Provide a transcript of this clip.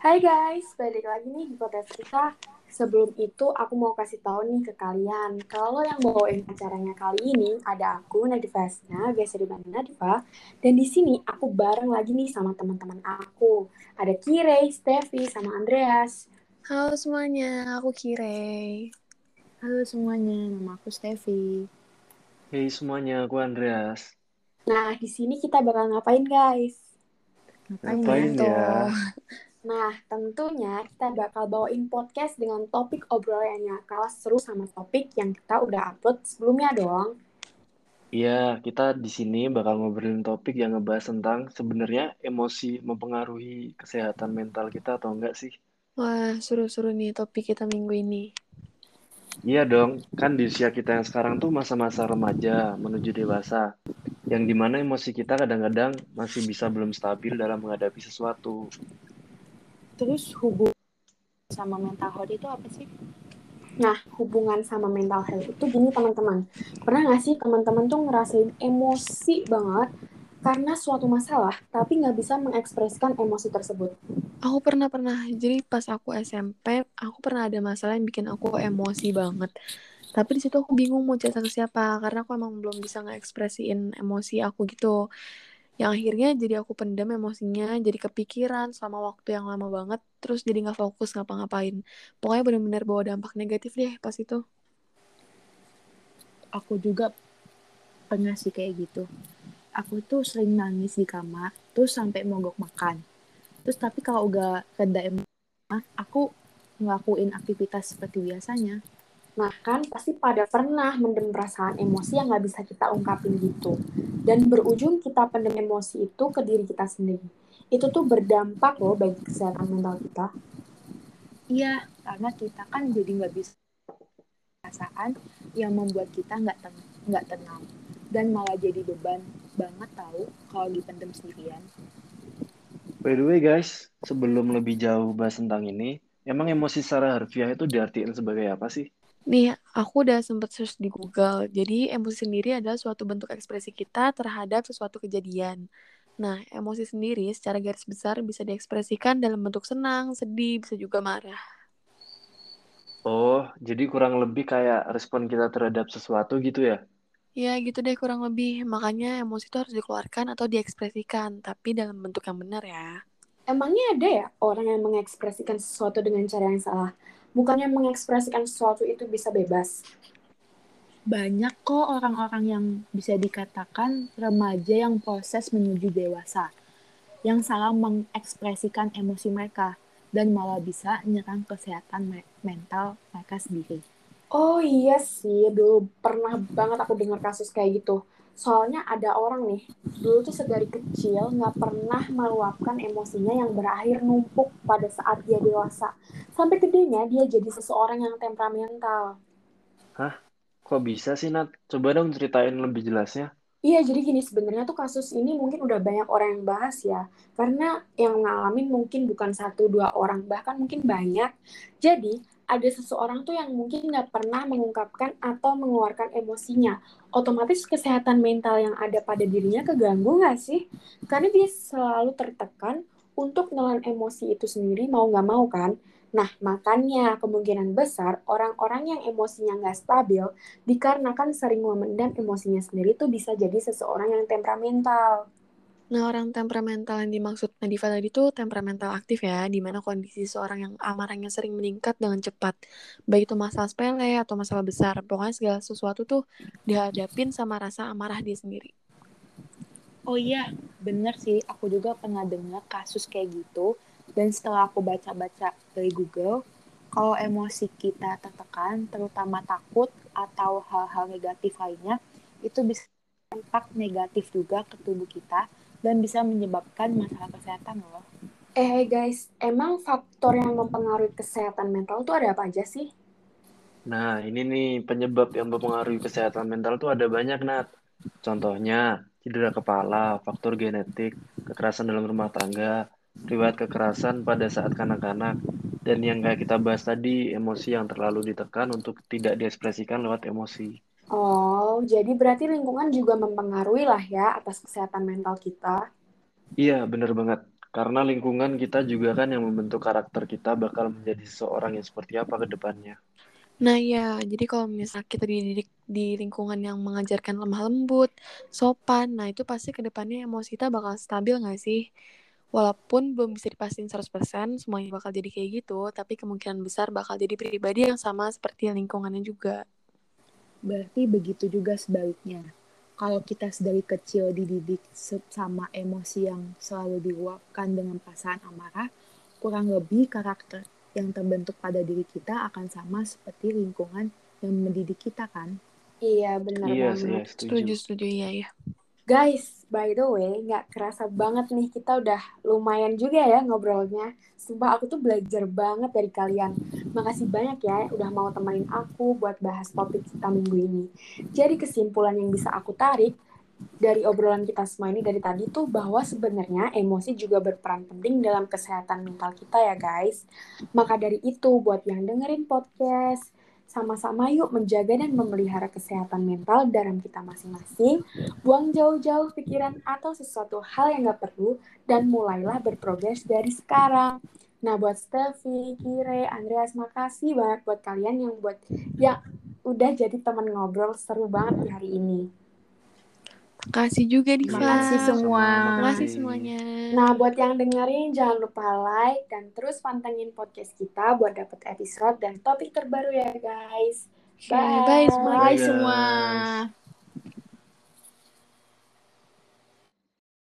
Hai guys, balik lagi nih di podcast kita. Sebelum itu, aku mau kasih tahu nih ke kalian, kalau yang bawain acaranya kali ini ada aku, Nadifasnya, biasa dipanggil Nadifa, dan di sini aku bareng lagi nih sama teman-teman aku. Ada Kire, Steffi, sama Andreas. Halo semuanya, aku Kire. Halo semuanya, nama aku Steffi. Hey semuanya, aku Andreas. Nah, di sini kita bakal ngapain guys? Ngapain, Ngapain ya? ya? Nah, tentunya kita bakal bawain podcast dengan topik obrolannya kalah seru sama topik yang kita udah upload sebelumnya dong. Iya, kita di sini bakal ngobrolin topik yang ngebahas tentang sebenarnya emosi mempengaruhi kesehatan mental kita atau enggak sih? Wah, seru-seru nih topik kita minggu ini. Iya dong, kan di usia kita yang sekarang tuh masa-masa remaja menuju dewasa, yang di mana emosi kita kadang-kadang masih bisa belum stabil dalam menghadapi sesuatu. Terus hubungan sama mental health itu apa sih? Nah, hubungan sama mental health itu gini teman-teman. Pernah nggak sih teman-teman tuh ngerasain emosi banget karena suatu masalah, tapi nggak bisa mengekspresikan emosi tersebut? Aku pernah pernah. Jadi pas aku SMP, aku pernah ada masalah yang bikin aku emosi banget. Tapi di situ aku bingung mau cerita ke siapa karena aku emang belum bisa ngekspresiin emosi aku gitu. Yang akhirnya jadi aku pendam emosinya, jadi kepikiran selama waktu yang lama banget, terus jadi nggak fokus ngapa-ngapain. Pokoknya bener-bener bawa dampak negatif deh pas itu. Aku juga pernah sih kayak gitu. Aku tuh sering nangis di kamar, terus sampai mogok makan. Terus tapi kalau udah reda aku ngelakuin aktivitas seperti biasanya. Nah, kan pasti pada pernah mendem perasaan emosi yang nggak bisa kita ungkapin gitu. Dan berujung kita pendem emosi itu ke diri kita sendiri. Itu tuh berdampak loh bagi kesehatan mental kita. Iya, karena kita kan jadi nggak bisa perasaan yang membuat kita nggak ten- nggak tenang dan malah jadi beban banget tahu kalau dipendam sendirian. By the way guys, sebelum lebih jauh bahas tentang ini, emang emosi secara harfiah itu diartikan sebagai apa sih? Nih, aku udah sempet search di Google. Jadi, emosi sendiri adalah suatu bentuk ekspresi kita terhadap sesuatu kejadian. Nah, emosi sendiri secara garis besar bisa diekspresikan dalam bentuk senang, sedih, bisa juga marah. Oh, jadi kurang lebih kayak respon kita terhadap sesuatu gitu ya? Ya, gitu deh kurang lebih. Makanya emosi itu harus dikeluarkan atau diekspresikan, tapi dalam bentuk yang benar ya. Emangnya ada ya orang yang mengekspresikan sesuatu dengan cara yang salah? Bukannya mengekspresikan sesuatu itu bisa bebas? Banyak kok orang-orang yang bisa dikatakan remaja yang proses menuju dewasa, yang salah mengekspresikan emosi mereka, dan malah bisa menyerang kesehatan me- mental mereka sendiri. Oh iya sih, dulu pernah banget aku dengar kasus kayak gitu. Soalnya ada orang nih, dulu tuh sedari kecil nggak pernah meluapkan emosinya yang berakhir numpuk pada saat dia dewasa. Sampai gedenya dia jadi seseorang yang temperamental. Kok bisa sih, Nat? Coba dong ceritain lebih jelasnya. Iya, jadi gini sebenarnya tuh kasus ini mungkin udah banyak orang yang bahas ya. Karena yang ngalamin mungkin bukan satu dua orang, bahkan mungkin banyak. Jadi ada seseorang tuh yang mungkin nggak pernah mengungkapkan atau mengeluarkan emosinya. Otomatis kesehatan mental yang ada pada dirinya keganggu nggak sih? Karena dia selalu tertekan untuk menelan emosi itu sendiri mau nggak mau kan. Nah, makanya kemungkinan besar orang-orang yang emosinya nggak stabil dikarenakan sering memendam emosinya sendiri tuh bisa jadi seseorang yang temperamental. Nah, orang temperamental yang dimaksud Nadifa tadi itu temperamental aktif ya, di mana kondisi seorang yang amarahnya sering meningkat dengan cepat. Baik itu masalah sepele atau masalah besar. Pokoknya segala sesuatu tuh dihadapin sama rasa amarah dia sendiri. Oh iya, bener sih. Aku juga pernah dengar kasus kayak gitu. Dan setelah aku baca-baca dari Google, kalau emosi kita tertekan, terutama takut atau hal-hal negatif lainnya, itu bisa dampak negatif juga ke tubuh kita dan bisa menyebabkan masalah kesehatan loh. Eh guys, emang faktor yang mempengaruhi kesehatan mental tuh ada apa aja sih? Nah, ini nih penyebab yang mempengaruhi kesehatan mental tuh ada banyak, Nat. Contohnya, cedera kepala, faktor genetik, kekerasan dalam rumah tangga, riwayat kekerasan pada saat kanak-kanak, dan yang kayak kita bahas tadi, emosi yang terlalu ditekan untuk tidak diekspresikan lewat emosi. Oh, jadi berarti lingkungan juga mempengaruhi lah ya atas kesehatan mental kita. Iya, bener banget. Karena lingkungan kita juga kan yang membentuk karakter kita bakal menjadi seseorang yang seperti apa ke depannya. Nah ya, jadi kalau misalnya kita dididik di lingkungan yang mengajarkan lemah lembut, sopan, nah itu pasti ke depannya emosi kita bakal stabil nggak sih? Walaupun belum bisa dipastikan 100% semuanya bakal jadi kayak gitu, tapi kemungkinan besar bakal jadi pribadi yang sama seperti lingkungannya juga. Berarti begitu juga sebaliknya. Kalau kita dari kecil dididik sama emosi yang selalu diluapkan dengan perasaan amarah, kurang lebih karakter yang terbentuk pada diri kita akan sama seperti lingkungan yang mendidik kita kan? Iya, benar Iya, banget. iya, Setuju, setuju. setuju, iya ya. Guys, by the way, nggak kerasa banget nih kita udah lumayan juga ya ngobrolnya. Sumpah aku tuh belajar banget dari kalian. Makasih banyak ya udah mau temenin aku buat bahas topik kita minggu ini. Jadi kesimpulan yang bisa aku tarik dari obrolan kita semua ini dari tadi tuh bahwa sebenarnya emosi juga berperan penting dalam kesehatan mental kita ya guys. Maka dari itu buat yang dengerin podcast, sama-sama yuk menjaga dan memelihara kesehatan mental dalam kita masing-masing. Buang jauh-jauh pikiran atau sesuatu hal yang gak perlu dan mulailah berprogres dari sekarang. Nah buat Steffi, Kire, Andreas, makasih banget buat kalian yang buat yang udah jadi teman ngobrol seru banget di hari ini. Makasih juga Diva. Makasih semua. Makasih semuanya. Nah, buat yang dengerin, jangan lupa like dan terus pantengin podcast kita buat dapet episode dan topik terbaru ya, guys. Bye semuanya. Bye Bye, semua. guys.